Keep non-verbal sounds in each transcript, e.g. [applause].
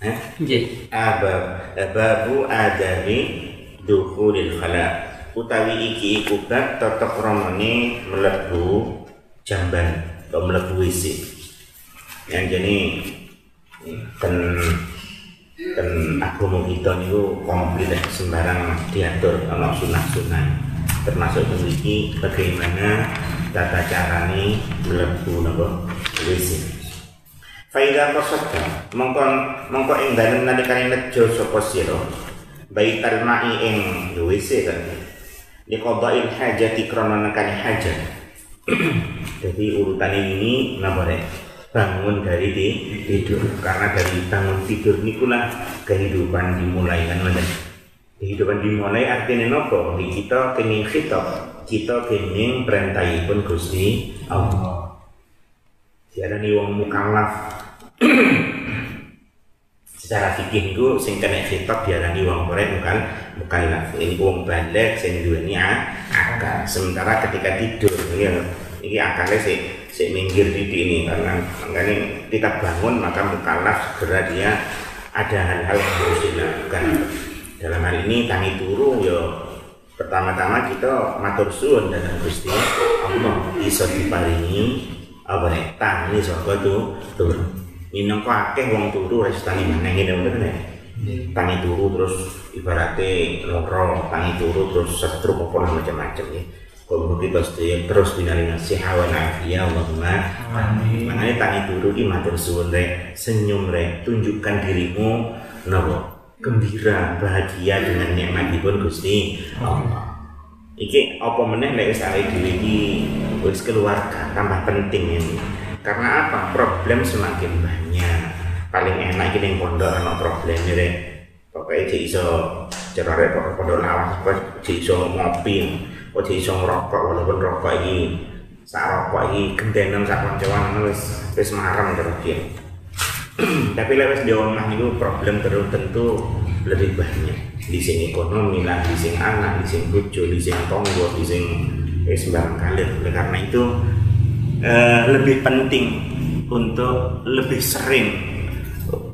Eh? Nggih. Abab babu adami dukhulil khala. Utawi iki iku bab tata kramane mlebu jamban atau mlebu WC. Yang jadi ten ten agama kita niku komplit sembarang diatur ana sunah-sunah. Termasuk memiliki bagaimana tata carane mlebu napa WC. Faida qasadda mongko mongko ing dalem nalikane nejo sapa sira? Baital ma'i ing WC kan. Di qada'il hajati krana nekani hajat. [clears throat] Jadi urutan ini rek? Bangun dari di, tidur. Karena dari bangun tidur nikulah kehidupan dimulai kan mana kehidupan dimulai artinya nopo di kita kini khitab. Kita kini perintahipun Gusti Allah. Diarani wong mukallaf [coughs] secara fikih itu sing kena khitab diarani wong murid bukan bukan ini wong balik sing akal. Sementara ketika tidur ya ini akalnya si si minggir di ini. Karena makanya kita bangun maka mukallaf segera dia ada hal-hal yang harus dilakukan. Dalam hal ini tangi turu ya pertama-tama kita matur suwun dan Gusti Allah. Iso diparingi apa nih tangi saka tuh turun minangka akeh wong turu wis tangi meneng ngene ngono kan tangi turu terus ibaratnya loro tangi turu terus setruk apa macam-macam ya. Kalau kita terus binari nasi hawa nafiyah Allahumma. Amin. Makanya tangi turu di matur suwun rek senyum rek tunjukkan dirimu nopo? Gembira bahagia dengan nikmat pun Gusti Allah. Iki apa meneh nek wis awake dhewe iki wis keluarga tambah penting ini karena apa? Problem semakin banyak. Paling enak gini pondok anak problem ini pokoknya jadi iso cerare pokok pondok lawas jadi iso ngopi kok jadi iso ngerokok walaupun rokok ini saat rokok ini gentenan saat koncoan wis wis marem terus [clears throat] tapi lewat di rumah itu problem terus tentu lebih banyak. Di sini ekonomi lah di sini anak di sini bojo di sini tonggo di sini sembarang kalir. Oleh karena itu eh, lebih penting untuk lebih sering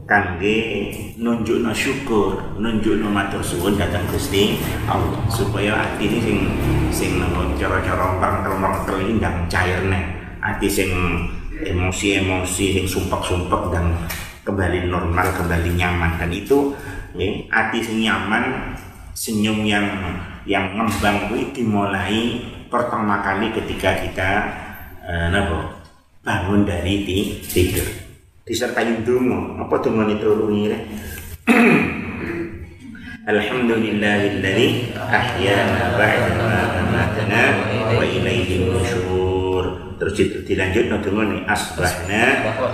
kangge nunjuk no syukur nunjuk matur suwun datang Gusti Allah supaya hati ini sing sing cara-cara mangkel-mangkel ini cair nih hati sing emosi-emosi sing sumpek-sumpek dan kembali normal kembali nyaman. Dan itu ya, hati sing nyaman senyum yang yang ngembang itu dimulai pertama kali ketika kita uh, napa? Bangun dari tidur. Disertai dungo apa dungo itu rungi Alhamdulillahilladzi ahyana ba'da ma amatana wa ilaihi nusyur. Terus dilanjut no dungo nih. Asbahna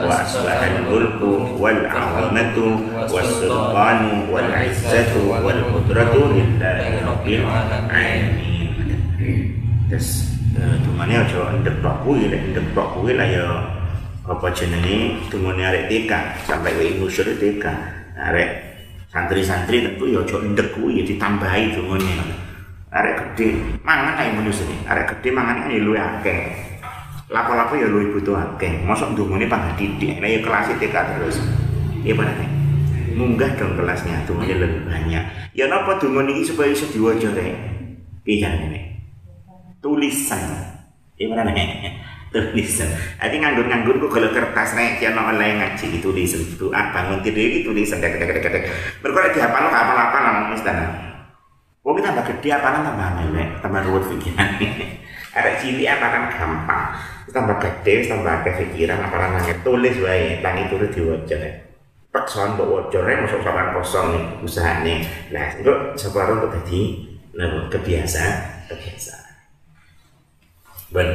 wa asbahan mulku wal azamatu was sultanu wal izzatu wal qudratu lillahi rabbil alamin. [clears throat] Terus Tumane aja ndek tok kuwi lek ndek tok kuwi lah ya apa jenenge tumane arek TK sampai ke ilmu syur TK. Arek santri-santri tentu ya aja ndek kuwi ya ditambahi tumane. Arek gede mangan ae manusia. Arek gede mangan ae luwih akeh. Lapo-lapo ya luwih butuh akeh. Mosok ndungone pangkat didik. Lah ya kelas TK terus. Iya pada munggah dong kelasnya tumane lebih banyak. Ya napa dungon iki supaya iso diwaca rek. Piye ini? Tulisan. Gimana nih? Tulisan. Jadi nganggur-nganggur gue kalau kertas nih no oleh ngaji tulisan. Itu ah bangun tidur itu tulisan. Dek dek dek dek berkurang apa lo apa apa lah misalnya Oh kita tambah gede apa tambah melek, tambah ruwet pikiran. [laughs] Ada cilik apa kan gampang, tambah gede, tambah ada pikiran apa nangis tulis wae, tangi tulis diwaca. Paksaan buat wajarnya masuk saban kosong nih usahanya. Nah itu separuh untuk jadi kebiasaan, kebiasaan. Ben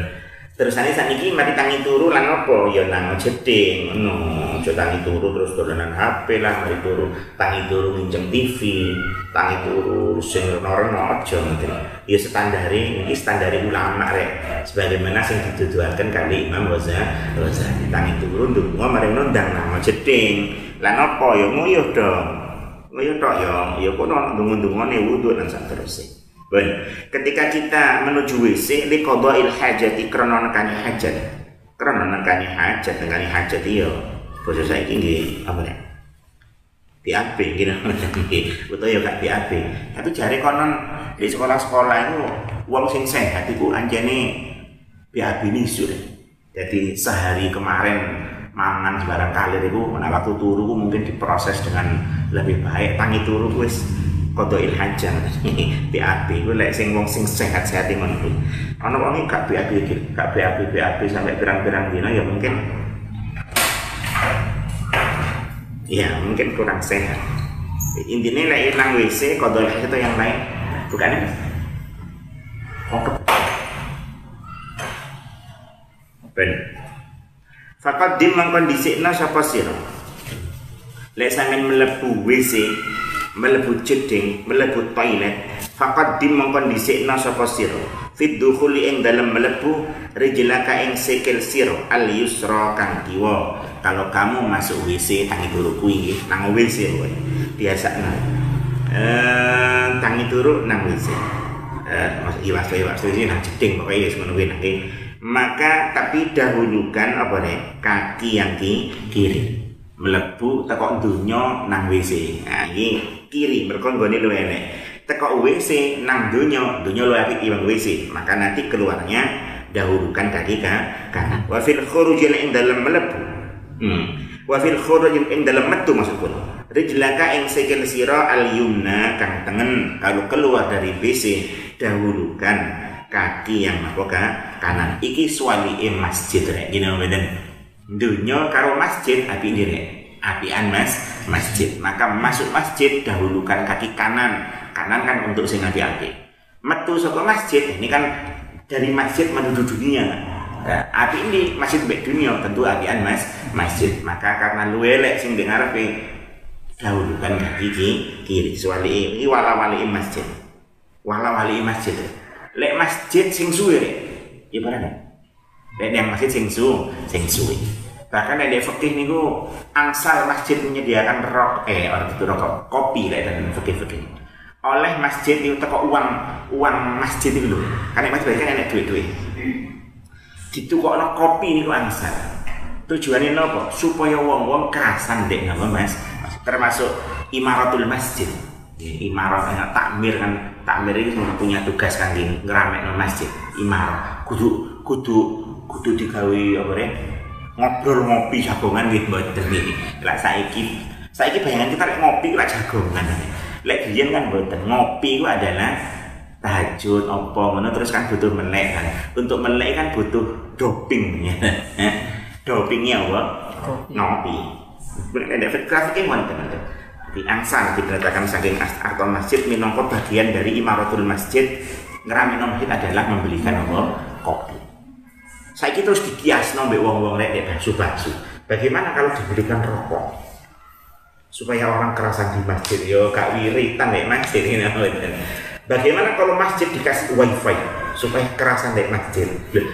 Terus ane sakniki mari tangi turu lan apa? Ya nang jeding ngono. Aja tangi turu terus dolanan HP lah mari turu. Tangi turu minjem TV, tangi turu sing reno-reno aja ngoten. Ya standare iki standare ulama rek. Sebagaimana sing dituduhaken kali Imam Ghazali. Tangi turu ndonga mari nondang nang jeding. Lan apa ya nguyuh dong. Nguyuh tok ya, ya kono ndonga-ndongane wudu lan sak terusé. Ben, ketika kita menuju WC li qada'il hajati krana hajat. Krana hajat, nekani hajat iya. Basa saiki nggih apa nek? BAB gitu. Betul ya Kak BAB. Tapi jare konon di sekolah-sekolah itu wong sing sehat iku anjene BAB nisu. Jadi sehari kemarin mangan sebarang kalir itu waktu turu mungkin diproses dengan lebih baik tangi turu wis kodoil hajar [laughs] BAB itu lek sing wong sing sehat-sehat ngono. Kuwi ana wong gak BAB gak BAB BAB sampai pirang-pirang dina ya mungkin ya mungkin kurang sehat. Intinya lek nang WC kodoil hajar itu yang lain. Bukan ya? Oh ben. Fakat dim mangkon dhisikna sapa sira lek sampean mlebu WC melebu jeding melebu toilet. Fakat dim mongkon dhisikna sapa sira. Fit dukhuli ing dalem melebu rijlaka ing sikil sira. Al kang kiwa. Kalau kamu masuk WC tangi turu kuwi nang WC biasa nah eh tangi turu nang WC eh iwas iwas iki nang jeding pokoke wis maka tapi dahulukan apa nih kaki yang kiri. Melebu tekok dunya nang WC nah ini kiri mereka nggone lu enek. Teko WC nang dunya dunya lu apik timbang WC maka nanti keluarnya dahulukan kaki ke kanan. Wa fil khuruj ing dalam melebu. Hmm. wa fil khuruj ing dalam metu maksudku rijlaka ing sikil sira al yumna kang tengen kalau keluar dari WC dahulukan kaki yang apa kanan. Iki suwali masjid rek. Gini beden dunya karo masjid api direk apian mas. Masjid. Maka masuk masjid dahulukan kaki kanan. Kanan kan untuk sing api-api metu saka masjid ini kan dari masjid menuju dunia. Nah, api ini masjid baik dunia tentu apian mas. Masjid. Maka karena lu elek sing dengar api dahulukan kaki kiri. Suwali ini wala wali masjid. Wala wali masjid. Lek masjid sing suwe ibaratnya lek yang masjid sing su sing bahkan ada fakih niku angsal masjid menyediakan rok eh orang itu rokok kopi lah dan fakih-fakih oleh masjid itu teko uang uang masjid itu loh karena masjid kan enak duit-duit. Gitu kok kopi niku angsal. Tujuannya nopo? Supaya wong-wong kerasan dek nggak mas. Termasuk imaratul masjid. Imarat yang takmir kan takmir itu punya tugas kan di ngeramek masjid. Imarat. Kudu kudu kudu digawe apa ya ngobrol ngopi jagongan gitu mboten niki. Lah saiki saiki bayangan kita lek ngopi lah jagongan. Lek biyen kan mboten. Ngopi itu adalah tahajud apa ngono terus kan butuh melek kan. Untuk melek kan butuh doping [laughs] ya. Dopingnya apa? Ngopi. Ada grafiknya wonten di angsal diberitakan saking atau masjid minangka bagian dari imaratul masjid ngeramin masjid adalah membelikan apa kopi saya terus dikias nombek wong-wong lek bakso-bakso. Bagaimana kalau diberikan rokok? Supaya orang kerasan di masjid yo kak wiritan dek masjid ini Bagaimana kalau masjid dikasih wifi supaya kerasan dek masjid?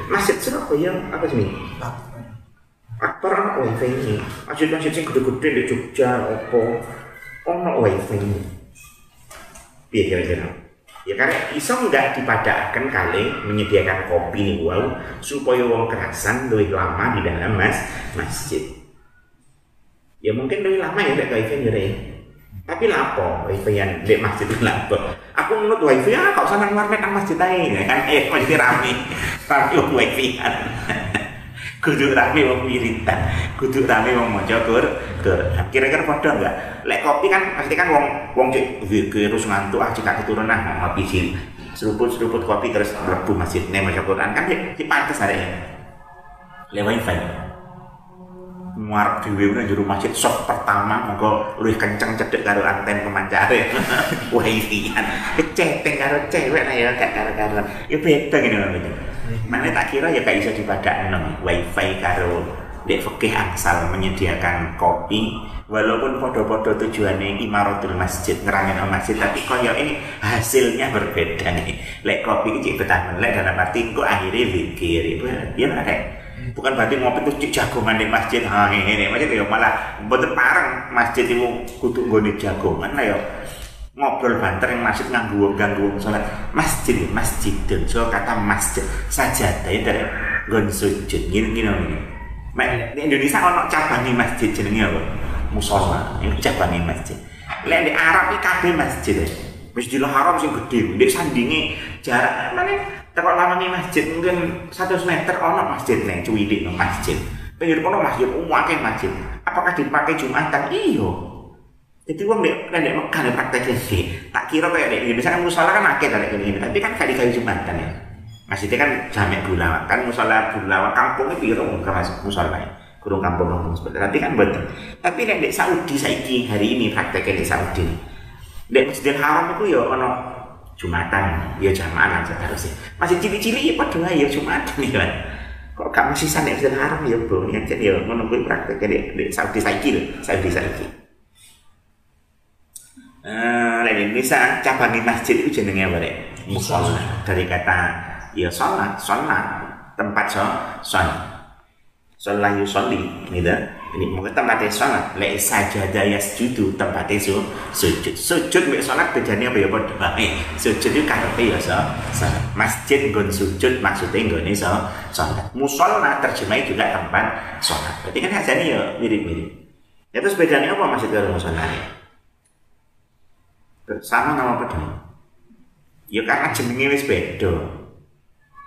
Masjid Surabaya apa sih? Akbar anak wifi ini. Masjid-masjid sing gede-gede di Jogja opo ono wifi ini. Biar kira-kira ya karena bisa nggak dipadahkan kali menyediakan kopi nih wow supaya wong kerasan lebih lama di dalam mas masjid. Ya mungkin lebih lama ya udah wifi ya. Tapi lapo wifi yang di masjid itu lapo aku menurut wifi ya kau sana warnet masjid aja kan eh masjid rame. Tapi wifi kan kudu rame wong wiritan kudu rame wong maca Quran kira-kira padha enggak lek kopi kan pasti kan wong wong cek terus ngantuk ah cek keturunan nah, ngopi sih seruput-seruput kopi terus mlebu masjid nek maca Quran kan di pantes arek lewat wifi muarep dhewe nang jero masjid sok pertama monggo luwih kenceng cedek karo anten pemancare [laughs] wifi kan keceteng karo cewek lah ya karo karo ya beda ngene lho Mana tak kira ya kayak bisa dipadakno wifi karo dek fikih angsal menyediakan kopi. Walaupun podo-podo tujuannya imaratul masjid ngerangin masjid tapi koyo ini hasilnya berbeda nih. Lek kopi ini betah melek dalam arti kok akhirnya pikir itu ya ada bukan berarti ngopi tuh jagongan di masjid. Ha ini masjid ya malah betul parang masjid itu kudu nggone jagongan lah ya ngobrol banter yang masjid nganggu ganggu sholat. Masjid masjid. Dan so kata masjid. Saja dari gon sujud. Gini gini di Indonesia ono cabang masjid jenenge apa? Musola ini cabang masjid. Lek di Arab iki kabeh masjid. Masjidil Haram sing gede, di sandingi jarak mana tekok lawangi masjid. Mungkin 100 meter ono masjid nih cuwilik no masjid. Pinggir kono masjid umum akeh masjid. Apakah dipakai jumatan? Iyo jadi uang dek kan dek Mekah dek prakteknya sih tak kira kayak dek Indonesia kan musola kan akeh dari ini tapi kan kali kali jumatan ya. Masjidnya kan jamek gulawa kan musola gulawa kampung itu nggak masuk musola ya. Kurung kampung kampung seperti tapi kan betul tapi nek dek Saudi saiki hari ini prakteknya di Saudi. Dek Masjidil Haram itu ya ono Jumatan. Ya jamaah aja harusnya. Masih cili-cili ya padha ya Jumatan ya. Kan kok gak masih sana Masjidil Haram ya bro ya jadi ya kuwi prakteknya dek dek Saudi saiki Saudi saiki Eh, di Indonesia cabang masjid itu jenenge apa dek? Musola dari kata ya sholat, sholat tempat sholat. Sholat yusolli, gitu. Ini mungkin tempatnya sholat. Lek sajadah yasjudu tempatnya su, sujud. Sujud mek sholat bedanya apa ya pada baik. [laughs] Sujud itu karepe ya so, sholat. Masjid gon sujud maksudnya gon so, sholat. Musola terjemahnya juga tempat sholat. Berarti kan hasilnya ya mirip-mirip. Ya terus bedanya apa masjid kalau musola? Sama nama pedang ya karena jenenge wis beda.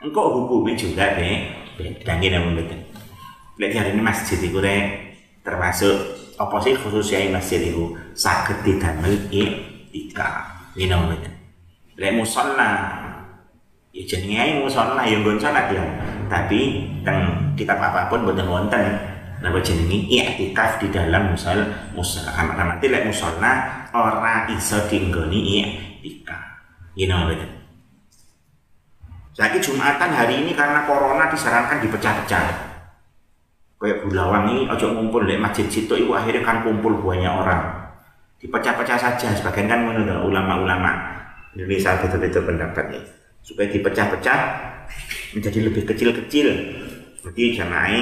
Engkau hukumnya juga be beda. Ngene wong mboten lek ini masjid iku rek termasuk apa sih khususnya masjid itu saged didamel iktika ngene wong mboten lek musala ya jenenge ae musala ya nggon salat ya. Tapi teng kitab apa pun mboten wonten napa jenenge i'tikaf di dalam musal musala nanti lek musala ora iso dinggoni i'tikaf you know betul Jadi Jumatan hari ini karena corona disarankan dipecah-pecah. Kayak Bulawang ini ojo ngumpul di masjid situ itu akhirnya kan kumpul banyak orang. Dipecah-pecah saja sebagian kan menurut ulama-ulama. Indonesia betul-betul pendapatnya supaya dipecah-pecah menjadi lebih kecil-kecil. Jadi jamaah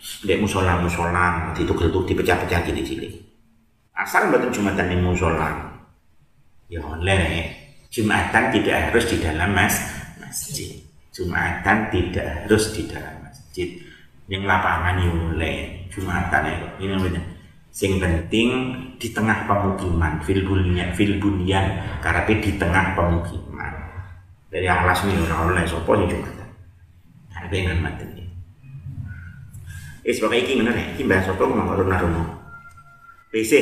di musola musola itu gelutuk dipecah-pecah cilik-cilik. Asal betul jumatan di musola. Ya oleh Jumatan tidak harus di dalam mas masjid. Jumatan tidak harus di dalam masjid. Yang lapangan yule Jumatan ya ini namanya. Sing penting di tengah pemukiman, fil bunyan, fil bunyan, di tengah pemukiman. Dari alas nih orang oleh sopo ya Jumatan. Karena dengan mati. Eh sebagai ini bener ya, ini bahas sopo ngomong rumah-rumah. WC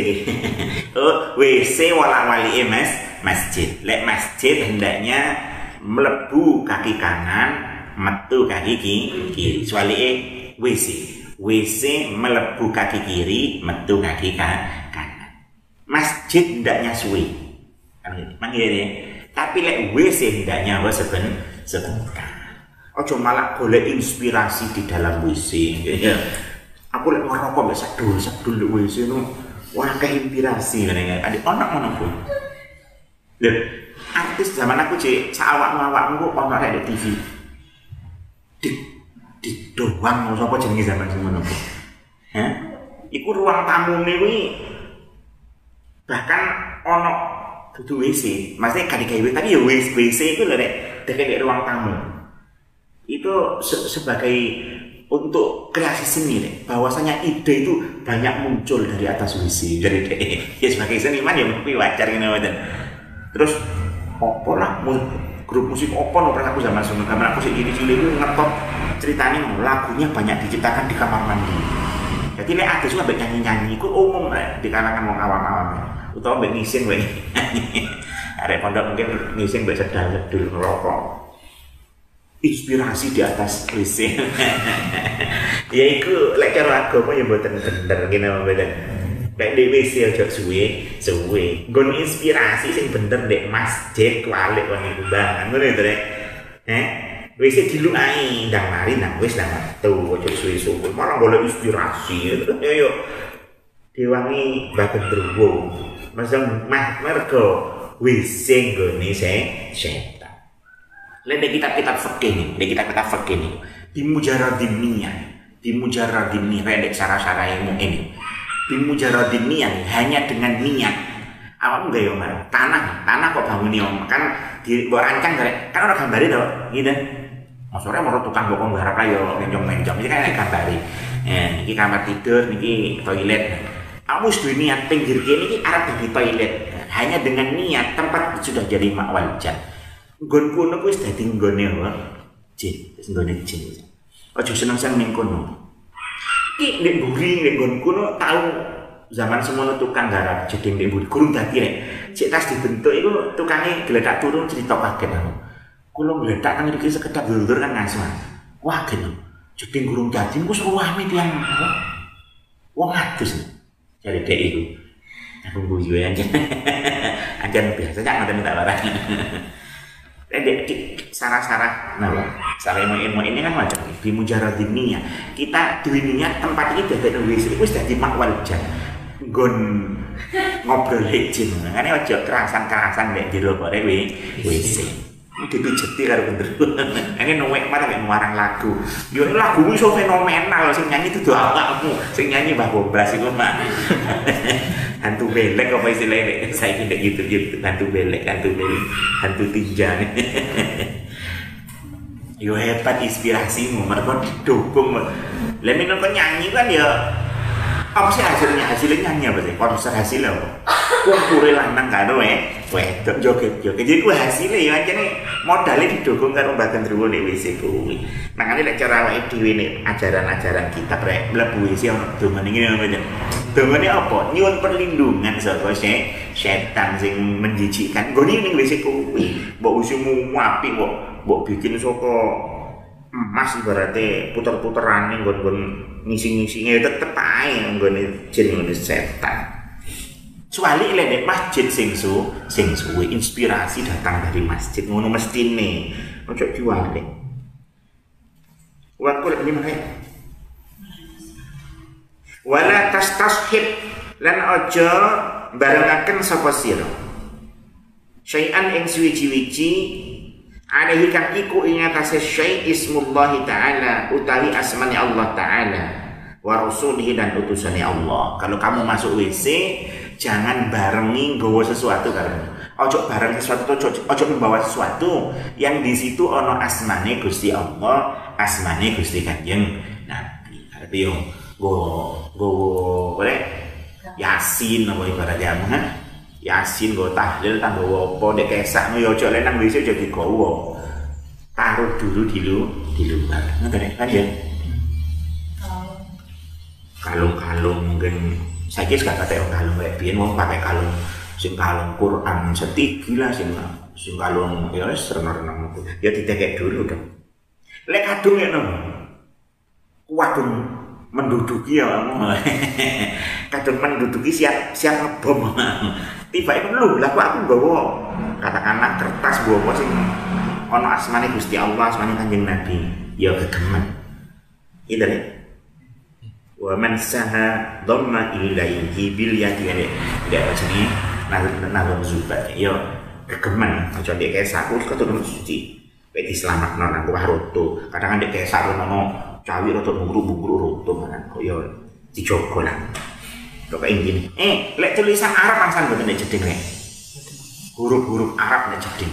[laughs] oh WC wala wali mas. Masjid. Lek masjid hendaknya melebu kaki kanan metu kaki kiri kecuali e WC WC melebu kaki kiri metu kaki kanan. Masjid hendaknya suwi kan ya tapi lek WC hendaknya apa? Seben sebentar Ojo malah boleh inspirasi di dalam WC ya. aku lek ngerokok bisa dulu dulu WC itu wah kayak inspirasi ya adik anak mana pun Loh, artis zaman aku cek sawak awak kok ono ada TV di di doang mau apa jenenge zaman semono Hah? Iku ruang tamu nih bahkan ono dudu WC, maksudnya kan digawe tapi ya WC, WC itu loh dek, ruang tamu. Itu se sebagai untuk kreasi seni deh bahwasanya ide itu banyak muncul dari atas WC dari deh ya sebagai seniman ya mungkin wajar gitu dan terus opo lah grup musik opo no pernah aku zaman zaman zaman aku sendiri cilik itu ngetop ceritanya lagunya banyak diciptakan di kamar mandi. Jadi nih ada juga banyak nyanyi nyanyi itu umum lah di kalangan orang awam-awam. Utama banyak ngising [laughs] banyak ada pondok mungkin ngising banyak sedang sedul ngerokok inspirasi di atas WC [laughs] ya itu lek cara agama ya mboten bener ngene mboten? Lek di WC aja suwe suwe. Nggon inspirasi sing bener dek masjid kualik wong iku bangan ngono to rek eh wis dilukai ndang mari nang wis nang metu ojo suwe-suwe malah boleh inspirasi. Yo yo. Diwangi bagen druwo masa mah mergo wis sing gone se lha kitab-kitab fikih nih nek kitab-kitab fikih nih di mujaradin niyah di mujaradin niyah pendek cara-cara ilmu ini di mujaradin niyah hanya dengan niat. Awak enggak ya mbak tanah tanah kok bangun ya kan di rancang kan orang gambari to gitu. Maksudnya mau tukang bokong garap lah yo mencong-mencong ini kan gambari eh ini kamar tidur ini toilet. Kamu sudah niat pinggir kini ini arah di toilet. Hanya dengan niat tempat sudah jadi makwal jan nggon kuno kuwi dadi nggone apa jin nggone jin. Aja seneng-seneng ning kono. Iki nek buri nek nggon kuno tau zaman semono tukang garap jadi nek buri kurung dadi nek cek tas dibentuk itu tukangnya geledak turun cerita kaget aku. Kulo geledak kan iki sekedap dulur kan ngaso wah geno jadi gurung dadi ku suwame tiang wong adus. Cari dek iku. Aku guyu aja. [laughs] Aja biasa jangan ada [laughs] barang Dek, sarah-sarah, nah, sarah ilmu ilmu ini kan macam di mujarad dunia. Kita dunia niat tempat ini dari WC itu sudah di makwal jan. Gon ngobrol lecin, makanya ojo kerasan-kerasan dek di luar WC. dipijeti karo bener. [laughs] Ini nuwek mah nek nguarang lagu. Yo lagu iso fenomenal sing nyanyi itu awakmu, sing nyanyi Mbah Bobras iku mah. [laughs] hantu belek apa istilahnya [laughs] saya tidak gitu gitu hantu belek hantu belek hantu tinja. [laughs] Yo hebat inspirasimu mereka didukung lah minum nyanyi kan ya apa sih hasilnya hasilnya nyanyi apa sih konser hasilnya apa kumpure lanang karo eh wedok joget-joget jadi ku hasilnya ya aja nih modalnya didukung karo bahkan Druwo nih WC kuwi makanya lek cara awake dhewe nih ajaran-ajaran kita rek mlebu WC ono dongane ngene apa aja dongane apa nyuwun perlindungan saka setan sing menjijikkan goni ning WC kuwi mbok usimu apik mbok mbok bikin saka emas ibaratnya puter-puteran nih gon-gon ngisi-ngisi ya tetep aja nggone jin ngene setan Kecuali lek masjid sing su, sing suwe inspirasi datang dari masjid ngono mestine. Ojo diwale. Wa kul ini mana? Wala tastashib lan ojo barengaken sapa sira. Syai'an ing suwi-wiji alaihi kang iku ing atase syai' ismullah taala utawi asmani Allah taala wa rasulihi dan utusannya Allah. Kalau kamu masuk WC jangan barengi nggawa sesuatu karena ojo bareng sesuatu ojo, ojo membawa sesuatu yang di situ ono asmane Gusti Allah asmane Gusti Kanjeng Nabi. Arti yo go go yasin apa ibaratnya yasin go tahlil tambah apa. Dek kesak no yo ojo lenang bisa jadi gowo taruh dulu di lu di luar ngerti kan ya? Kalung-kalung mungkin. Saya kira gak kata kalung kayak biar mau pakai kalung sing kalung Quran. Setigi lah sing sing kalung ya wis renang-renang ya ditekek dulu dong lek kadung ya wadung menduduki ya kamu [laughs] kadung menduduki siap siap ngebom tiba itu lu lah aku bawa katakanlah kertas bawa sing ono asmane Gusti Allah asmane Kanjeng Nabi. Ya kegemen. Itu deh. Wa man saha dhamma ilaihi bil yadi. Ya tidak apa sini nazar zubat. Yo kegeman aja dia kayak saku ketemu suci. Peti selamat non aku roto. Kadang dia kayak saku nono cawi roto buru buru roto mana kok lah kok kayak gini eh lek tulisan Arab angsan boten nek jeding lek huruf-huruf Arab nek jeding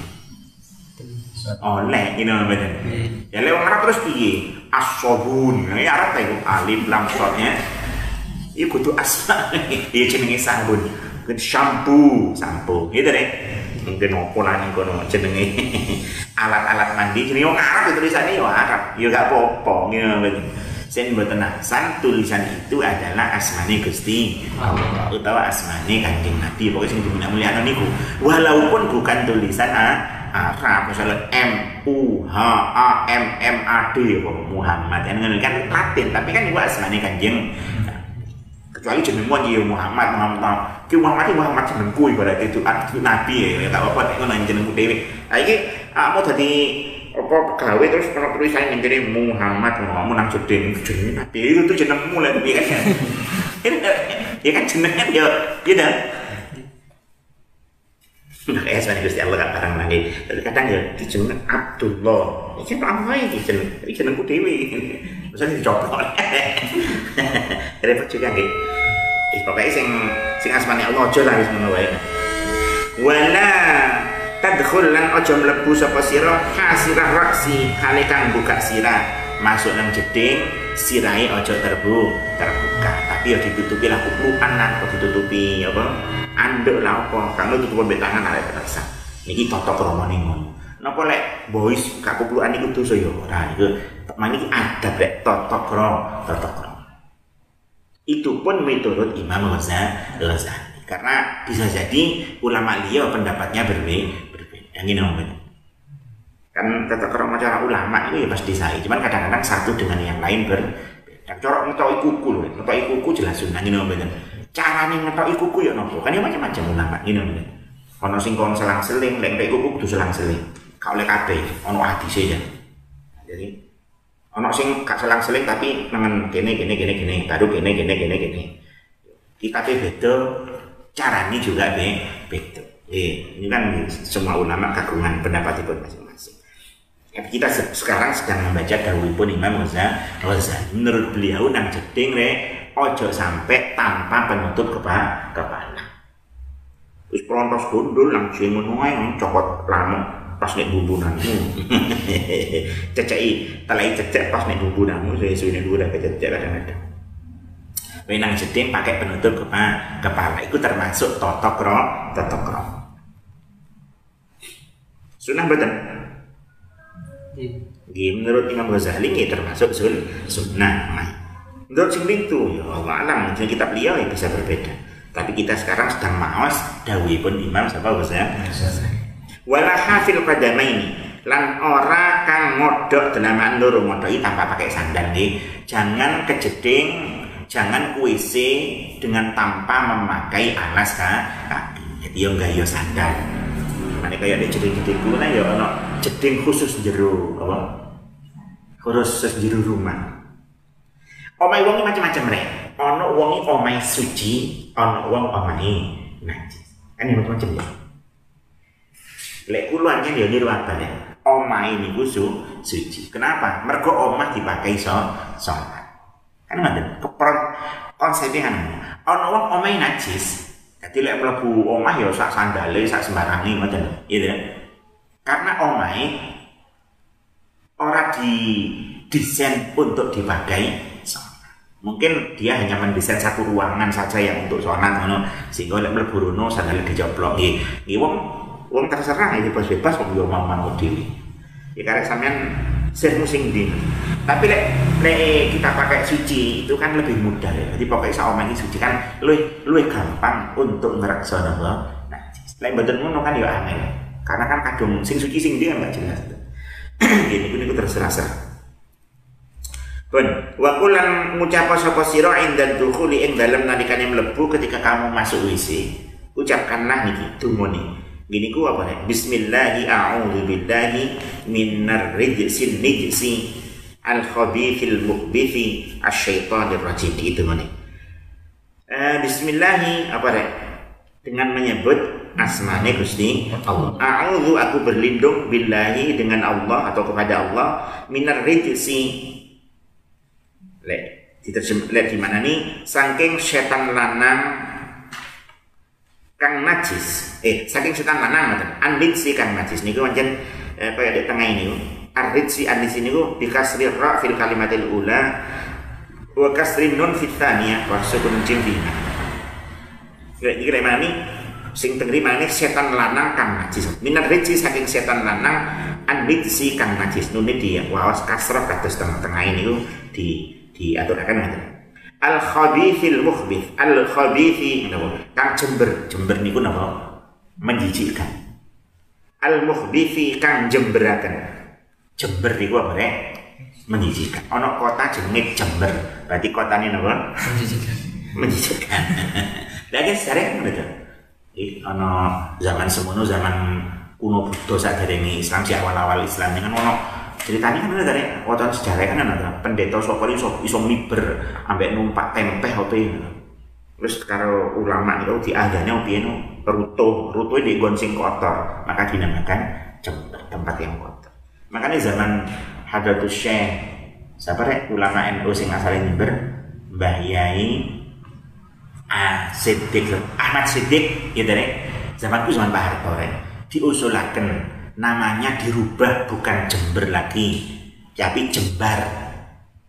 Oh, lek ini namanya. Ya lewat Arab terus piye? As-sabun. Ya Arab ta iku alif lam shadnya. Iku kudu asma. [laughs] Iya jenenge sabun. Kan shampoo, sampo. Gitu deh. Mungkin opo lah nih kono jenenge [laughs] alat-alat mandi. Jenenge wong Arab itu tulisannya ya Arab. Ya gak apa-apa. Gitu Sen mboten san tulisan itu adalah asmane Gusti Allah utawa asmane Kanjeng Nabi pokoknya sing dimulyakno niku. Walaupun bukan tulisan ah, Arab misalnya M U H A M M A D Muhammad. Yang kan Latin tapi kan itu asmane kanjeng kecuali jeneng ya Muhammad Muhammad ki Muhammad Muhammad jenengku ibarat itu nabi ya tak apa nek ngono jenengku dhewe. Nah iki mau dadi apa pegawai terus kalau tulisan yang kiri Muhammad ngomong nang jeding jenenge nabi itu tuh jenengmu lah ya kan ya kan jenengan ya ya dah Makanya sebenarnya Gusti Allah gak barang lagi. Tapi kadang ya dijeneng Abdullah. Iki apa iki jeneng? Iki jenengku dhewe. Misalnya dicoba. Repot juga. Eh, pokoknya sing sing asmane Allah aja lah wis ngono. Wala tadkhul lan aja mlebu sapa sira hasirah raksi hale kang buka sirah. Masuk nang jeding sirahe aja terbu terbuka. Tapi ya ditutupi lah kuplukan lah kok ditutupi apa? Anduk lah apa? Kamu tutup mbek tangan arek terasa niki kromo ning ngono. Napa lek boys gak kuplukan niku dosa ya ora? Iku maniki adab lek toto kromo toto kromo itu pun menurut Imam Ghazali. Karena bisa jadi ulama liya pendapatnya berbeda yang ini namanya kan tata kerama cara ulama itu ya pasti saya cuman kadang-kadang satu dengan yang lain berbeda corok ngetoi kuku loh ngetoi kuku jelas. Sunnah ini namanya cara nih ngetoi kuku ya nopo? Kan ya macam-macam ulama ini namanya ono sing kon selang seling lek ngetoi kuku kudu selang seling kau lek kabeh ono hati saja jadi ono sing gak selang seling tapi nangan gini gini gini gini baru gini gini gini gini kita beda cara ini juga beda Eh, ini kan semua ulama kagungan pendapat itu masing-masing. Ya, kita sekarang sedang membaca pun Imam Ghazali. Menurut beliau nang jeding re ojo sampai tanpa penutup kepala. kepala. Terus perontos gundul langsung menuai cokot lama pas nek bumbunan. [laughs] Cecai, talai cecek pas nek bumbunan. Saya sudah dulu kececek kadang-kadang. Wenang jeding pakai penutup kepala, kepala itu termasuk totok ro, totok ro. Sunnah betul. Iya. menurut Imam Ghazali ini termasuk sun, sunnah. Nah, menurut sing itu ya Allah alam mungkin kita beliau yang bisa berbeda. Tapi kita sekarang sedang maos dawi pun Imam siapa Ghazali. Wala hafil ini lan ora kang ngodok denamaan loro ngodoki tanpa pakai sandal nih. Jangan kejeding, jangan kuisi dengan tanpa memakai alas kaki. Jadi yang gak sandal. Mana kayak ada jeding-jeding kuna ya ono jeding khusus jero apa? Khusus jero rumah. Omai wongi macam-macam rek. Ono wongi omai suci, ono wong omai najis. Kan ini macam-macam ya. Lek kuluannya dia niru apa ya? Omai ini su suci. Kenapa? Mergo omah dipakai so sholat. Kan ada konsepnya kan. Ono wong omai najis, jadi lek mlebu omah ya sak sandale, sak sembarangi ngoten. Gitu. Karena omah ora di desain untuk dipakai Mungkin dia hanya mendesain satu ruangan saja yang untuk sholat ngono. Sehingga lek mlebu rono sandale dijoplok nggih. Nggih wong wong terserah iki bebas-bebas kok yo mau dhewe. Ya karek sampean di tapi lek lek kita pakai suci itu kan lebih mudah ya. Jadi saya ini suci kan lebih lebih gampang untuk ngeraksa napa nah lek badan ngono kan ya aneh. Karena kan kadung sing suci sing dia nggak jelas. Gini [clears throat] ini terserah Pun, wakulan ngucap sapa sira inda dukhuli ing dalem nalikane mlebu ketika kamu masuk WC. Ucapkanlah niki dumuni. Gini ku apa nih? Bismillahi a'udzu billahi minar rijsin nijsi al khabithil mukhbithi asyaitonir rajim itu mana? Uh, Bismillahi apa nih? Dengan menyebut asmane Gusti Allah. A'udzu aku berlindung billahi dengan Allah atau kepada Allah minar rijsi. Lek diterjem lek di mana nih? Saking setan lanang kang najis eh saking setan lanang ngoten anlit si kang najis niku pancen eh, kaya di tengah ini arid si anlit niku bi kasri ra fil kalimatil ula wa kasri nun fit tsaniyah wa sukun jim bina. Iki lek mana sing tengri mana setan lanang kang najis. Minar rijsi saking setan lanang anlit si kang najis. Nune dia wawas kasrah kados tengah-tengah ini di diaturaken ngoten. Al khabithil mukhbith. Al khabithi napa? Kang jember. Jember niku napa? Menjijikkan. Al mukhbithi kang jemberaken jember niku apa rek? Menjijikkan ana kota jenenge jember. Berarti kotane napa? Menjijikkan menjijikkan lagi [laughs] sering ngono to? Ana zaman semono zaman kuno Buddha dari Islam si awal-awal Islam. Kan ono ceritanya kan ada dari wacana sejarah kan ada pendeta sopor iso iso miber ambek numpak tempe apa terus kalau ulama itu diadanya piye no rutuh. Rutuh di gonsing kotor. Maka dinamakan tempat yang kotor makanya zaman Hadratus Syekh siapa ya ulama NU sing asalnya miber Mbah Yai Ah, Siddiq Ahmad Siddiq ya dari zaman itu zaman Pak Harto diusulakan namanya dirubah bukan Jember lagi tapi Jembar.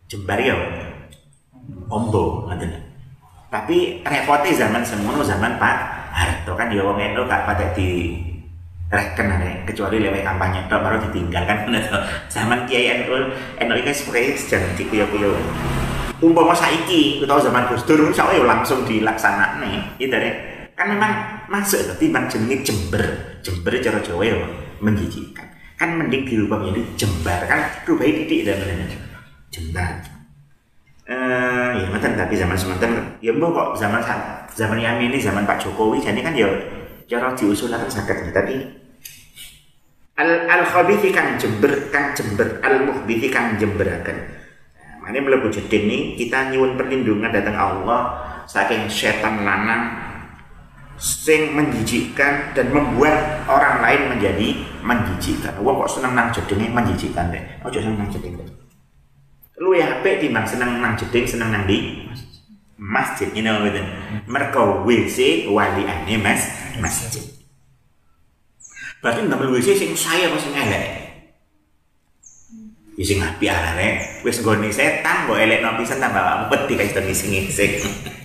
Jembar ya Ombo tapi repotnya zaman semono zaman Pak Harto kan ya wong itu gak pada di reken ada kecuali lewat kampanye itu baru ditinggalkan zaman Kiai NU NU ini sebagai sejarah di kuyo-kuyo umpama saiki kita zaman Gus Dur saya langsung dilaksanakan itu deh kan memang masuk timbang jenenge Jember. Jember cara Jawa ya menjijikan kan mending dirubah menjadi Jembar. Kan rubah titik dan benar Jembar. Eh ya mantan tapi zaman semantan ya mbok kok zaman zaman yang ini zaman Pak Jokowi jadi kan ya cara diusulkan sakit tapi al al khabithi kang jember kang jember al muhbithi kang jemberakan nah, ini melebu jeding nih kita nyuwun perlindungan datang Allah saking setan lanang sing menjijikkan dan membuat orang lain menjadi menjijikkan. Wong kok seneng nang jedenge menjijikkan deh. Ojo seneng nang jeding deh. Lu ya apik timbang seneng nang jeding seneng nang di masjid know, gitu. Mergo WC ane mas masjid. Berarti ndamel WC sing saya apa sing elek? Ya sing apik arek. Wis nggone setan kok elek pisan tambah ampet dikasih ngising-ngising. [laughs]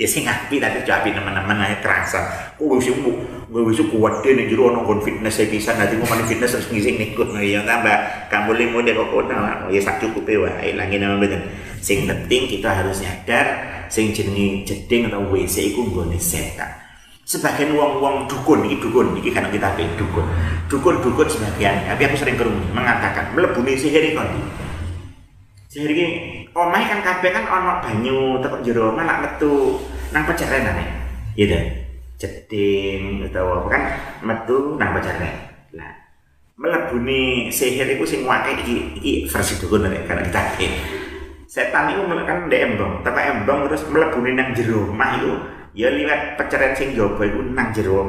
ya sing api tapi jo api teman-teman aja terasa oh wis gue wis kuat deh nih jero ono fitness saya bisa nanti mau main fitness harus ngisi nikut nah ya tambah kamu limo deh kok nah ya sak cukup ya lagi nama betul sing penting kita harus nyadar sing jenis jeding atau WC iku nggone setan sebagian uang-uang dukun ini dukun ini kan kita pilih dukun dukun dukun sebagian tapi aku sering kerumuh mengatakan melebuni sihir kondi sihir ini omah kan kabeh kan ono banyu tekok jero malah metu nang pecaren ane. Gitu. Jeding utawa apa kan metu nang pecaren. Lah melebuni sihir iku sing wake iki iki versi dukun nek kan kita Setan itu kan ndek embong, tepak embong terus melebuni nang jero omah iku ya liwat pecaren sing jaba iku nang jero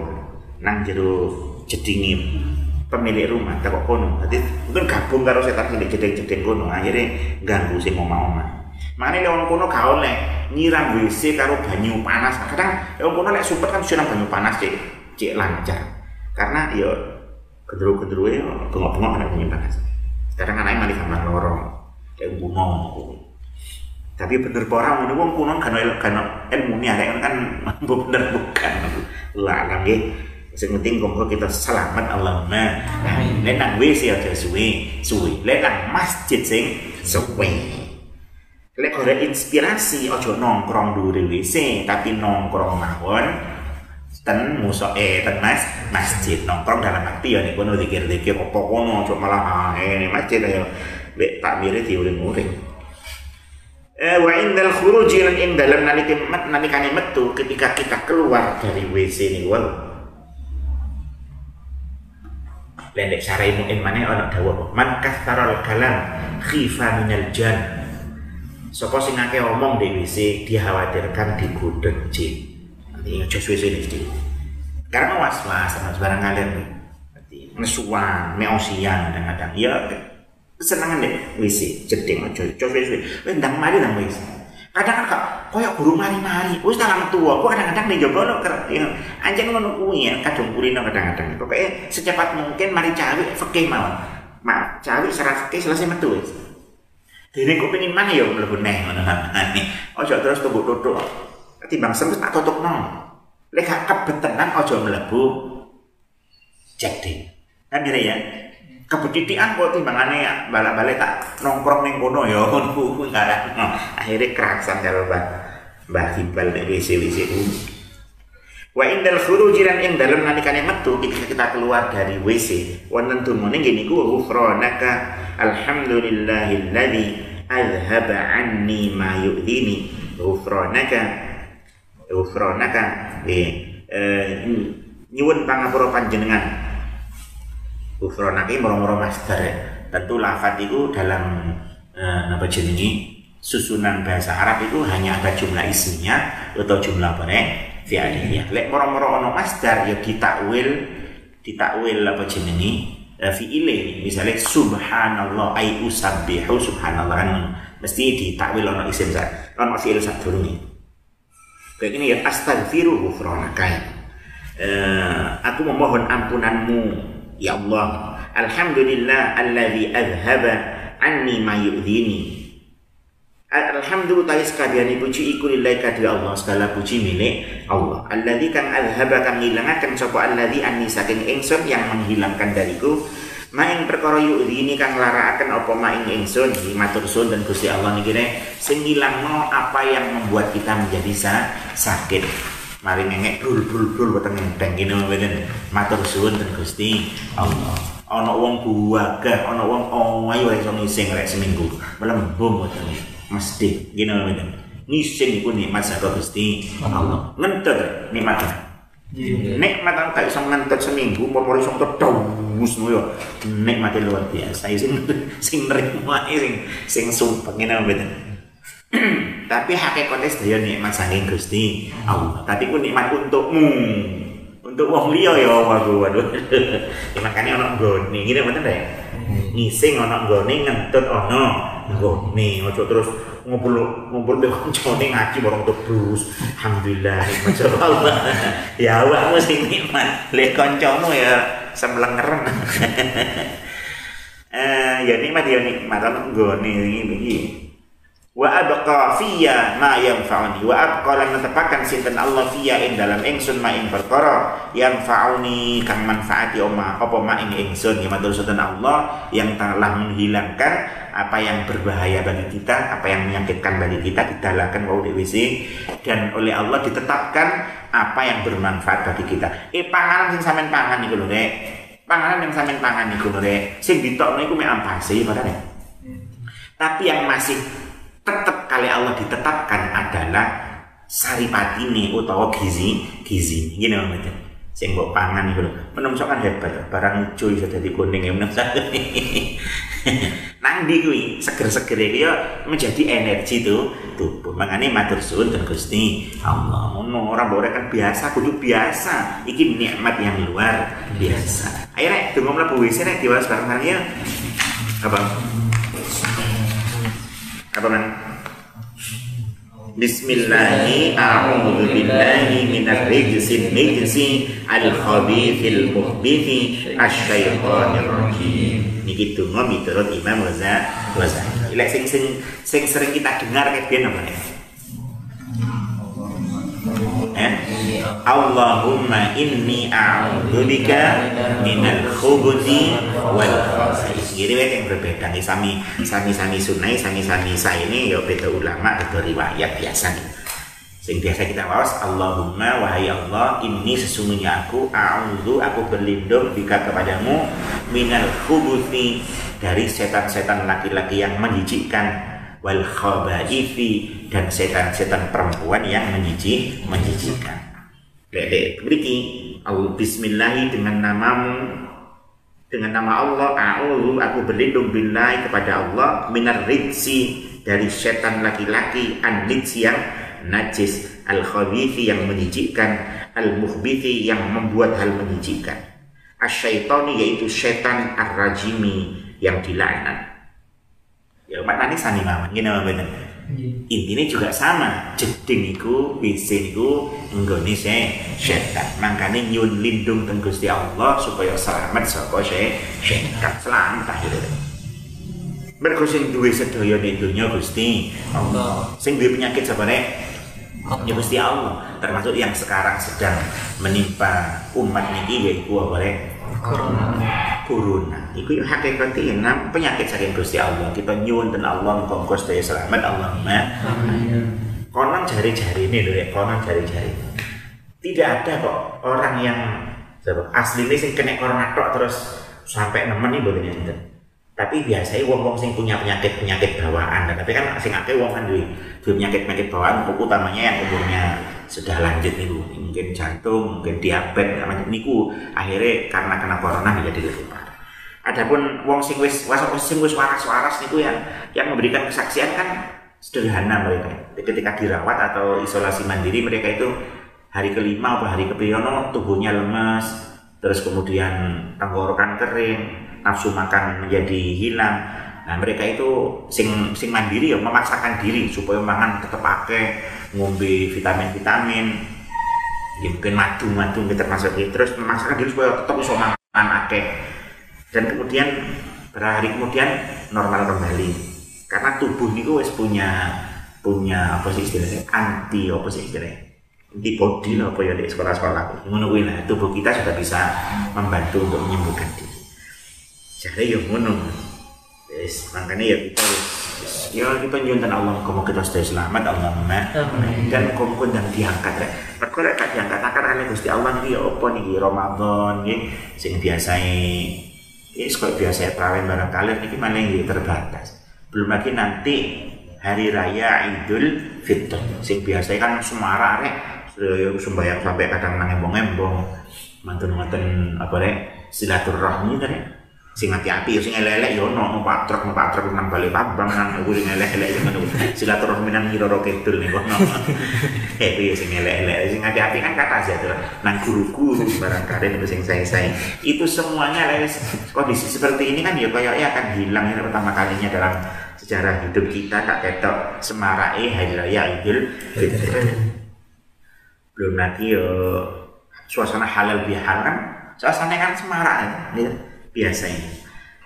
nang jero jedinge pemilik rumah tak kono jadi mungkin gabung karo setan ini jedeng-jedeng kono akhirnya ganggu sing omah-omah Makanya lewat kono gak oleh nyiram WC karo banyu panas. Kadang lewat kono lek super kan siram banyu panas cek cek lancar. Karena yo gendru-gendru ya bengok-bengok ada banyu panas. Kadang anaknya malah kamar lorong kayak bunga. Tapi bener orang ini wong kuno kan kan ilmu nih ada kan bener bukan lah lagi Sing penting kita selamat Allahumma. Amin. Lek nang WC aja suwe, suwe. Lek nang masjid sing suwe. Lek golek inspirasi ojo nongkrong duri WC, tapi nongkrong mawon ten muso eh ten mas masjid nongkrong dalam arti ya nih kono dikir-dikir opo kono ojo malah ah ini masjid ayo lek tak mirip diuring-uring. Eh, wa indal khuruji lan ing dalam nalika nalikane metu ketika kita keluar dari WC nih wow. Lendek sarai mungkin mana orang dawuh man kastarol kalam khifa minal jan. Sapa sing akeh omong di WC dikhawatirkan digodhog jin nanti aja suwe-suwe iki karena was-was sama barang ngalir nanti nesuan meosian kadang-kadang. Ya kesenangan deh WC jeding aja. Aja suwe-suwe ndang mari nang WC kadang kan koyo guru mari-mari. Wis nang tua gua kadang-kadang nih jogo lo ya anjing ngono kuwi ya kadung kulino kadang-kadang. Pokoknya secepat mungkin mari cawi fikih mawon mak cawi serat fikih selesai metu wis. Dene kok pengen mana ya mlebu neh ngono. [laughs] Ojo terus tunggu tutuk ketimbang semes tak tutupno lek gak kebetenan ojo mlebu. Jadi kan kira ya kebetitian kok timbangane ya? Balik-balik tak nongkrong ning kono ya ngono enggak akhirnya kerasan karo Mbah Mbah Hibal nek WC-WC Wa indal khuruji lan ing dalem nalikane metu ketika kita keluar dari WC wonten tumune ngene ku ghufranaka alhamdulillahilladzi azhaba anni ma yu'dini ghufranaka ghufranaka eh nyuwun pangapura panjenengan Gufrona ki moro-moro masdar ya. Tentu lafat itu dalam eh, apa jenenge susunan bahasa Arab itu hanya ada jumlah isminya atau jumlah apa nih fi'aliyah. Lek moro-moro ono masdar ya ditakwil ditakwil apa jenenge eh, fi'ile misalnya subhanallah ay usabbihu subhanallah kan mesti ditakwil ono isim sak ono fi'il sak durunge. Kayak ini ya astaghfiru ghufranaka. Eh, aku memohon ampunanmu ya Allah. Alhamdulillah alladzi adhaba anni ma yu'dhini. Alhamdulillah sekalian puji iku lillahi kadhi Allah segala puji milik Allah. Alladzi kang adhaba kang ngilangaken sapa alladzi anni saking ingsun yang menghilangkan dariku Maing perkara ini kang larakaken apa maing ingsun matur suwun dan Gusti Allah niki sing ngilangno apa yang membuat kita menjadi sa sakit. Mari ngengek brul brul brul weteng enteng kene mboten. Matur suwun dan Gusti Allah. Ana wong buagah, ana wong ayu wae iso ngising rek seminggu. Melembung weteng. Mesti ngene mboten. Ngising iku nikmat saka Gusti Allah. Ngentut nikmat. Nikmat aku gak iso ngentut seminggu, mau iso terus no yo. Nikmat luar biasa. Sing sing nerimo ae sing sing sumpah ngene mboten. [clears throat] Tapi hakikatnya sedaya nikmat saking Gusti Allah. Tapi ku nikmat untukmu. Untuk wong liya ya waduh waduh. [laughs] Ya makane ana nggone ngene mboten ta. Ngising ana nggone ngentut ana nggone. Ojo terus ngobrol ngobrol deh kancane ngaji bareng terus alhamdulillah nikmat Allah [laughs] ya sing nikmat le kancamu ya semlengeren [laughs] eh ya nikmat ya nikmat ana iki iki wa abqa fiyya ma yanfa'uni. Wa abqa lan netepaken sinten Allah fiyya ing dalam ingsun ma ing perkara. Yanfa'uni kang manfaati oma apa ma ing ingsun? Ya matur sinten Allah yang telah menghilangkan apa yang berbahaya bagi kita apa yang menyakitkan bagi kita didalakan wau WC dan oleh Allah ditetapkan apa yang bermanfaat bagi kita. Eh panganan sing sampean pangan iku lho Rek. Panganan yang sampean pangan iku lho Rek. Sing ditokno iku mek ampase padahal tapi yang masih tetap kali Allah ditetapkan adalah saripati nih utawa gizi gizi. Gini maksudnya sing mbok pangan iku lho. Menungso kan hebat. Barang cuy iso dadi kuning ya menungso [laughs] nang di kuwi? Seger-seger iki ya menjadi energi tuh tubuh. Makanya matur suwun dan Gusti Allah. Ngono ora mbok kan biasa kudu biasa. Iki nikmat yang luar biasa. Ayo rek tunggu mlebu WC rek diwales bareng-bareng ya. Abang apa man Bismillahi a'udzu billahi minar rijzil mijzi al sing sing sering kita dengar kayak eh? Allahumma inni a'udzubika minal khubuthi wal khaba'ith. Jadi yang berbeda nih sami sami sami sunai sami sami saya ini ya beda ulama beda riwayat biasa nih. Sing biasa kita wawas Allahumma wahai Allah ini sesungguhnya aku a'udzu aku berlindung bika kepadamu minal khubuthi dari setan-setan laki-laki yang menjijikkan wal khabaithi dan setan-setan perempuan yang menjijik menjijikkan. Lek beriki Allah bismillahi dengan namamu dengan nama Allah a'udzu aku berlindung billahi kepada Allah minar rijsi dari setan laki-laki an yang najis al khabithi yang menjijikkan al muhbithi yang membuat hal menjijikkan asyaitoni yaitu setan ar-rajimi yang dilaknat. Ya maknanya sani mama gini mama bener intinya juga sama. Jeding iku WC niku nggone setan. Makanya nyun lindung teng Gusti Allah supaya selamat saka setan. Selamat akhirnya mereka sing duwe sedaya ning donya Gusti Allah. Sing penyakit sapa nek? Ya Gusti Allah. Termasuk yang sekarang sedang menimpa umat niki yaitu apa corona. Corona. Iku yo hakikate enam penyakit saking Gusti Allah. Kita nyuwun ten Allah muga sedaya selamat. Allahumma. Amin. Konon jari-jari ini loh ya konon jari-jari. Tidak ada kok orang yang asli ini sing kena corona tok terus sampai nemen nih boten enten. Tapi biasanya wong-wong sing punya penyakit-penyakit bawaan. Tapi kan sing akeh wong kan duwe penyakit-penyakit bawaan utamanya yang umurnya sudah lanjut nih mungkin jantung mungkin diabetes macam niku akhirnya karena kena corona menjadi lebih parah Adapun wong sing wis sing wis waras-waras niku yang yang memberikan kesaksian kan sederhana mereka. Ketika dirawat atau isolasi mandiri mereka itu hari kelima atau hari kepiyono tubuhnya lemas, terus kemudian tenggorokan kering, nafsu makan menjadi hilang. Nah, mereka itu sing sing mandiri ya memaksakan diri supaya mangan tetap pakai ngombe vitamin-vitamin. Ya mungkin madu-madu termasuk itu terus memaksakan diri supaya tetap bisa makan akeh. Dan kemudian berapa hari kemudian normal kembali. Karena tubuh ini wes punya punya apa sih istilahnya? Anti apa sih istilahnya? Antibody lah apa ya di sekolah-sekolah. Ngono lah tubuh kita sudah bisa membantu untuk menyembuhkan diri. Jadi ya ngono. Yes, makanya ya kita ya kita nyuntan Allah kamu kita sudah selamat Allahumma. Dan kamu dan diangkat ya mereka lek diangkat akan oleh Gusti Allah nih ya apa nih Ramadan nih sing biasa ini seperti biasa terawih barang kalian ini mana yang terbatas. Belum lagi nanti hari raya Idul Fitri sing biasa kan semara rek sembahyang sampai kadang nangembong-embong mantan-mantan apa rek? Silaturahmi kan sing hati-hati sing elek-elek yo ono numpak truk numpak truk nang bali pabang nang aku sing elek-elek sing ngono silaturahmi nang Nyiro Kidul nih kono [laughs] eh piye sing elek-elek? Sing hati-hati kan kata aja tuh nang guru-guru barang karen sing saya-saya itu semuanya les kondisi seperti ini kan ya kayaknya akan hilang. Ini pertama kalinya dalam sejarah hidup kita tak ketok semarai hari raya Idul belum lagi yo suasana halal bihalal kan suasana kan semarak ya biasa ini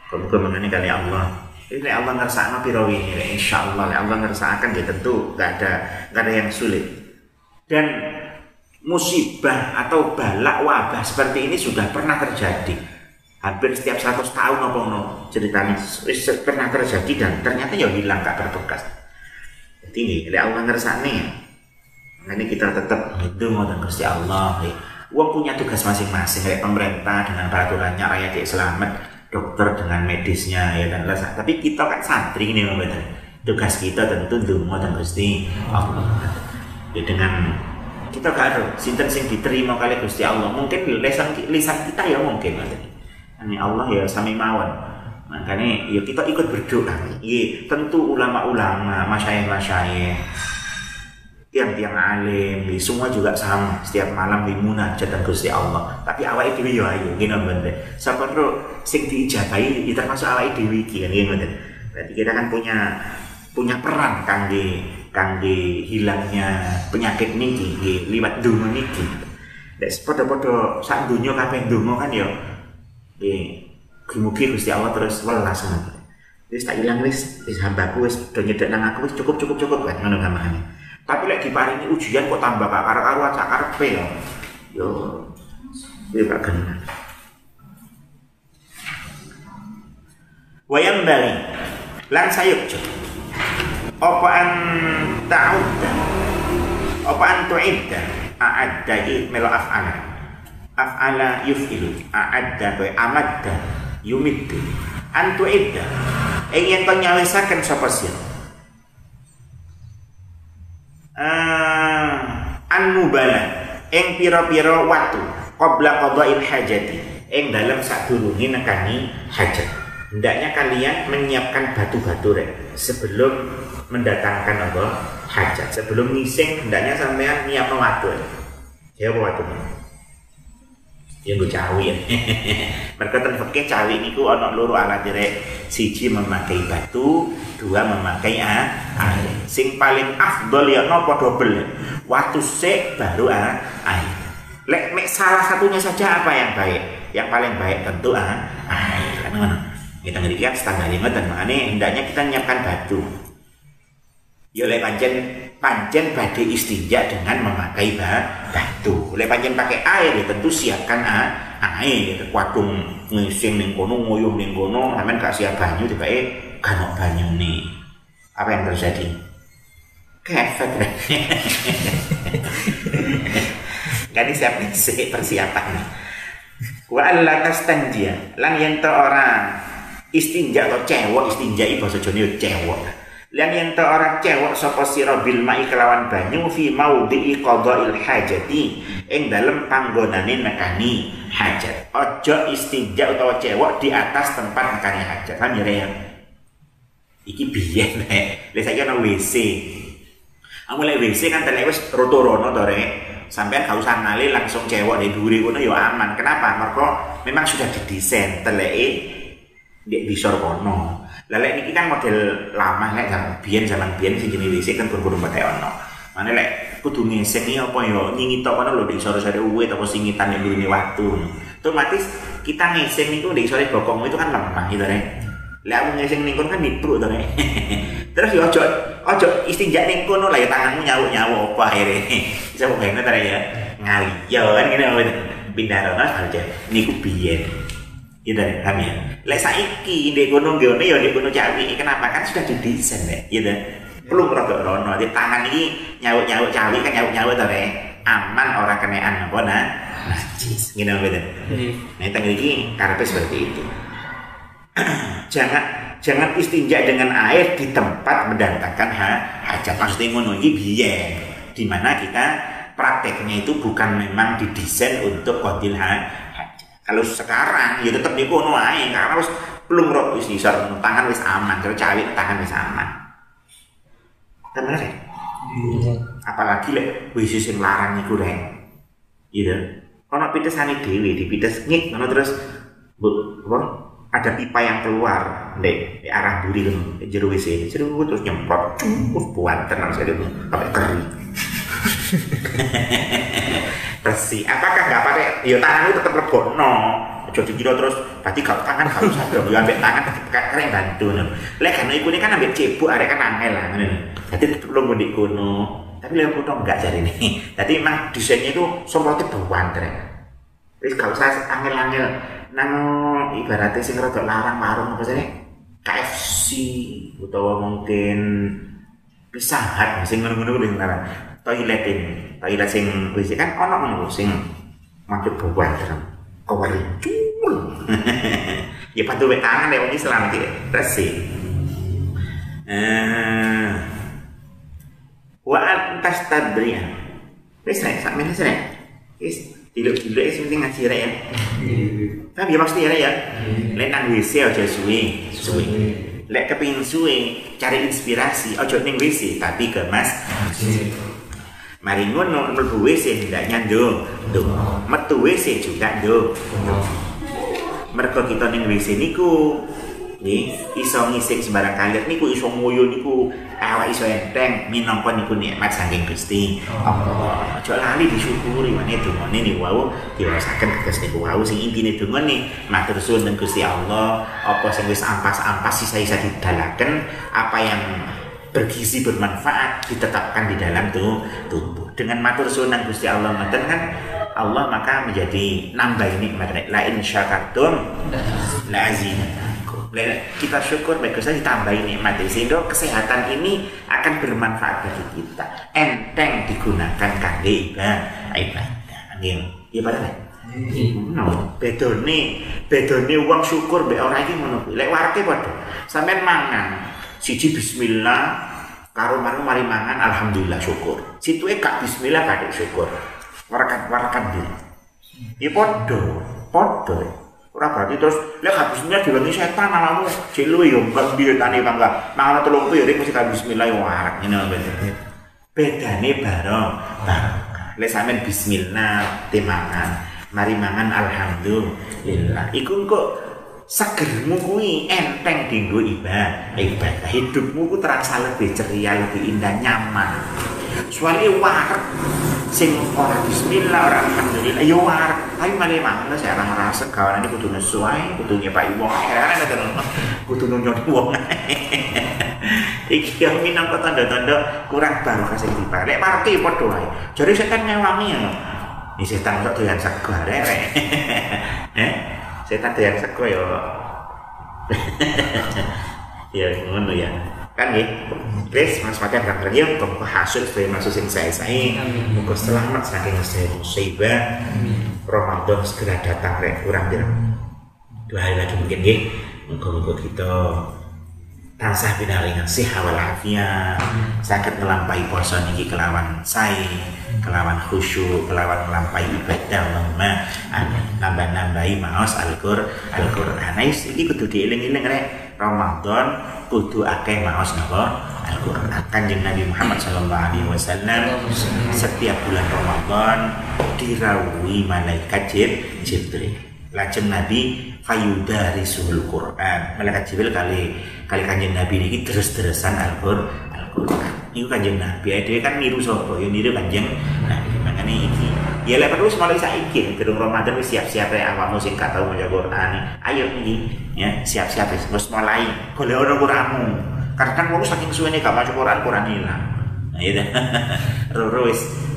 kalau mengenai kali Allah. Ini Allah ngerasa piro ini insya Allah Allah akan dia tentu gak ada gak ada yang sulit. Dan musibah atau balak wabah seperti ini sudah pernah terjadi. Hampir setiap 100 tahun apa no ceritanya pernah terjadi dan ternyata ya hilang gak berbekas. Jadi ini Allah ngerasa nih ini kita tetap mau dan Allah ya Uang punya tugas masing-masing kayak pemerintah dengan peraturannya rakyat selamat dokter dengan medisnya ya dan lain tapi kita kan santri ini betul tugas kita tentu dungo dan gusti Allah. Ya dengan kita gak ada sinten sing diterima kali gusti Allah. Mungkin lisan lisan kita ya mungkin ini Allah ya sami mawon. Makanya ya kita ikut berdoa. Ya tentu ulama-ulama masyayikh-masyayikh tiang-tiang alim, semua juga sama. Setiap malam di munajat dan Gusti Allah. Tapi awal itu ya ayo gini bener. Siapa perlu sing diijabahi itu termasuk awal itu iki kan bener. Berarti kita kan punya punya peran kangge kangge hilangnya penyakit niki liwat dungo niki. Dek podo-podo sak dunia kabeh dungo kan ya. Nggih, mugi Gusti Allah terus welas ngono. Wis tak ilang wis wis hambaku wis do nyedek nang aku wis cukup cukup cukup kan ngono gampangane. Tapi lek diparingi ujian kok tambah gak karo-karo acak karepe ya. Yo. Yo gak kena. Wayang bali. Lan sayuk apa an ta'udda apa an tu'idda a'adda melo af'ala. Af'ala yuf'ilu. A'adda kowe amadda yumiddu. An tu'idda ingin kau nyawisaken sapa sih an-nubala ing pira-pira watu qabla qada'il hajati ing dalam sadurunge nekani hajat. Hendaknya kalian menyiapkan batu-batu rek sebelum mendatangkan apa? Hajat. Sebelum ngising hendaknya sampean nyiap watu ya watunya ya gue cawi ya [laughs] mereka ten fikih cawi niku ana loro alat direk siji memakai batu dua memakai air. Sing paling afdol ya nopo double waktu sik baru air. Lek mek salah satunya saja apa yang baik? Yang paling baik tentu air. Kan ngono. Kita ngerikan standar lima dan makanya hendaknya kita menyiapkan batu ya lek pancen pancen badai istinja dengan memakai batu. Oleh pancen pakai air ya tentu siapkan air. Wadung ngising ning kono, nguyuh ning kono, sampean gak siap banyu tiba kanok banyu nih. Apa yang terjadi? Kefet. [laughs] Gak siap sih persiapan. Wa alla tastanjia lan yen orang istinja atau cewek istinja ibu bahasa Jawa cewek lan yen ta ora cewek sapa sira bil mai kelawan banyu fi maudhi'i qada'il hajati ing dalem panggonane nekani hajat. Ojo istinja utawa cewek di atas tempat nekani hajat. Paham ya? Iki biyen [laughs] nek. Lek saiki ana WC. Aku lek WC kan telek roto-rono to rek. Sampean gak usah langsung cewek di duri kono ya aman. Kenapa? Mergo memang sudah didesain teleke di bisor kono. Lah niki kan model lama lek zaman biyen zaman biyen sing jenis WC kan kurang pate ono. Mane lek kudu ngesek iki apa ya nyingito kono lho di sore-sore uwe apa singitan yang ini waktu. Otomatis kita ngesek niku di sore bokong itu kan lemah gitu rek. Lek aku ngesek ning kan nibruk to rek. [laughs] Terus ya ojo ojo istinja ning kono lah ya tanganmu nyawu-nyawu apa akhirnya. [laughs] Bisa bayangno ta ya. Ngali ya kan ngene pindah rono aja niku biyen. Iya deh, kami ya. Lek saiki di gunung gone ya di gunung Jawi. Kenapa? Kan sudah didesain iya deh belum rada rono. Di tangan ini nyawuk-nyawuk cawi kan nyawuk-nyawuk to aman orang kenaan apa nah najis ngene beda nah teng iki karepe seperti itu. [clears throat] Jangan jangan istinja dengan air di tempat mendatangkan ha, hajat. Maksudnya ngono iki biyen di mana kita prakteknya itu bukan memang didesain untuk kodil ha, kalau sekarang ya tetap di kono ae karena wis belum rot wis tangan wis aman kalau cawi tangan wis aman Temen rek. Iya. Apalagi lek wis sing larang iku rek. Gitu. Ono pitesane dhewe dipites ngik ngono terus bu, apa? ada pipa yang keluar di, di arah buri kan jero WC jero terus nyemprot terus buat tenang saya sampai kering [laughs] bersih apakah nggak pakai? Ya tanganmu tetap lebono jadi kira terus berarti kalau tangan harus ada ya ambil tangan keren bantu lek kan iku ini kan ambil cebok arek kan angel lah jadi belum mau kuno tapi lihat kuno enggak jadi ini. [laughs] Jadi emang desainnya itu semprotnya bawaan terus terus kalau saya angel-angel. Nang ibaratnya sing rada larang warung apa sih KFC atau mungkin Pizza Hut sing ngono-ngono kuwi ngaran toilet ini toilet sing WC kan ono ngono sing macet bawaan terus kawari ya patu tangan ya wong Islam iki resik eh wa antas tadriya wis rek sak meneh rek. Wis diluk-diluk wis penting ngaji rek ya. Tapi ya maksudnya ya lek nang WC aja suwe suwe. Lek kepengin suwe cari inspirasi aja ning WC tapi ke mas Mari ngono mlebu WC hendaknya ndo, ndo. Metu WC juga ndo. Mereka kita ning WC niku nih iso ngising sembarang kalir niku iso nguyu niku awak iso enteng minangka niku nikmat saking Gusti Allah aja lali disyukuri mane dongane niku wau diwasaken tegas niku wau sing intine dongane matur suwun Gusti Allah apa sing wis ampas-ampas sisa-sisa didalaken apa yang bergizi bermanfaat ditetapkan di dalam tuh tubuh dengan matur suwun nang Gusti Allah ngoten kan Allah maka menjadi nambah nikmat. La in syakartum la kita syukur bagus saja ditambahin nikmat. Sehingga kesehatan ini akan bermanfaat bagi kita. Enteng digunakan kangge ibadah. Ibadah iya pada No, bedone bedone uang syukur be orang iki ngono kuwi. Lek warke padha. Sampeyan mangan siji bismillah karo mari mari mangan alhamdulillah syukur. Situe kak bismillah kadek syukur. Warakan-warakan diri. Ya padha, padha. Ora berarti terus lek habisnya diwangi setan alamu cek lu yo mbak biar tani bangga mangan telung piring mesti kan bismillah yo warak ini bedane bedane bareng bareng lek sampean bismillah temangan mari mangan alhamdulillah iku kok segermu kuwi enteng dinggo ibadah. Ibadah hidupmu ku terasa lebih ceria lebih indah nyaman. Soalnya warak sing ora bismillah ora alhamdulillah. Ya war tapi malah mangan saya ora ngerasa kawan ini kudu nesu ae kudu nyepai wong akhirnya ada kudu nunjuk wong iki yang minangka tanda-tanda kurang barokah sing dibalik. Parti padha wae. Jadi setan ngewangi ya ini setan kok doyan sego arek [laughs] eh setan doyan sego ya ya ngono ya. Kan ya Grace mas makan kabar ya muka hasil sebagai masuk sing saya saya muka selamat saking saya musibah. Ramadan segera datang rek. Kurang dia dua hari lagi mungkin ya muka muka kita tansah binaringan sih awal afiat sakit melampaui puasa niki kelawan saya kelawan khusyuk kelawan melampaui ibadah Allahumma amin nambah-nambahi maos Al-Qur'an. Al-Qur'an. Nah, iki kudu dieling-eling rek. Ramadan kudu akeh maos napa? Al-Qur'an. Kanjeng Nabi Muhammad sallallahu alaihi wasallam setiap bulan Ramadan dirawuhi malaikat Jibril. Lajeng Nabi fayudarisul Qur'an. Malaikat Jibril kali kali kanjeng Nabi ini terus-terusan Al-Qur'an. Al-Qur'an. Iku kanjeng Nabi, dia kan niru sapa? Ya niru kanjeng Nabi. Makanya iki ya lek perlu mulai saiki gedung Ramadan wis siap-siap ya awakmu sing gak tau maca Quran. Ayo iki ya siap-siap wis wis mulai golek ono Quranmu. Karena kan wong saking suwene gak maca Quran, Quran hilang. Nah, iya [laughs] Roro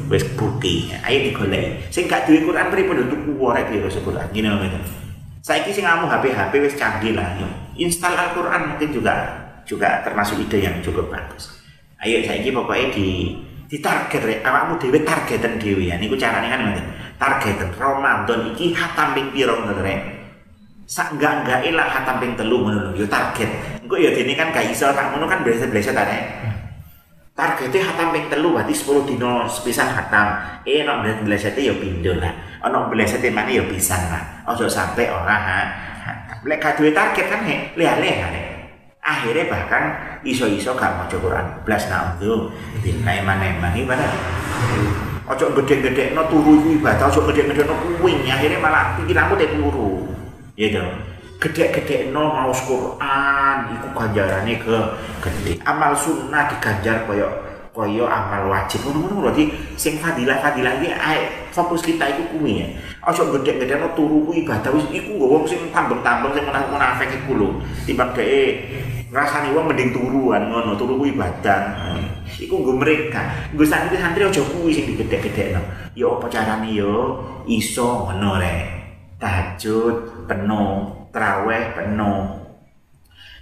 wis bukti. Ayo digolek. Sing gak duwe Quran pripun tuku wae piro Quran. Gini ngono. Saiki sing ngamu HP-HP wis canggih lah. Install Al-Qur'an mungkin juga juga termasuk ide yang cukup bagus. Ayo saiki pokoknya di ditarget rek awakmu dhewe targetan dhewe ya niku carane kan ngoten targetan Ramadan iki hatam ping pira ngono rek sak enggak enggak lah hatam ping telu ngono lho yo target engko ya dene kan gak iso tak ngono kan biasa-biasa ta targetnya hatam ping telu berarti 10 dino sepisan hatam. Eh nek belas blesete ya pindho lah. Ana blesete mana ya pisan lah. Ojo sampai ora ha. Lek gak target kan he leh-leh akhirnya bahkan iso-iso gak mau Quran belas naudhu dinai maneman ini pada ojo gede-gede no turu ibadah ojo gede-gede no kuing akhirnya malah pikiranku teh turu. Ya dong gede-gede no mau Quran itu ganjarannya ke gede amal sunnah diganjar koyok koyo amal wajib ngono-ngono berarti sing fadilah-fadilah iki fokus kita iku kuwi ya. Aja gede-gede no turu ku ibadah wis iku wong sing tambeng-tambeng sing munafik iku lho. Timbang dhek ngrasani wong mending turuan ngono, turu ku ibadah. Iku nggo mereka. Nggo santri-santri aja kuwi sing digedhe-gedhekno. Ya apa carane yo iso ngono rek. Tahajud penuh, traweh penuh.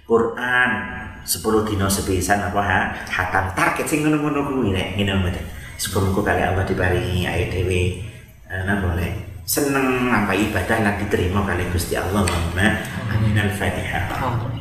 Quran sepuluh dino sepisan apa ha? Hatam target sing ngono-ngono kuwi nek ngene mboten. Kali Allah diparingi ayat dewe ana boleh. Seneng nampak ibadah lan diterima kali Gusti Allah Allahumma amin. Al-fatihah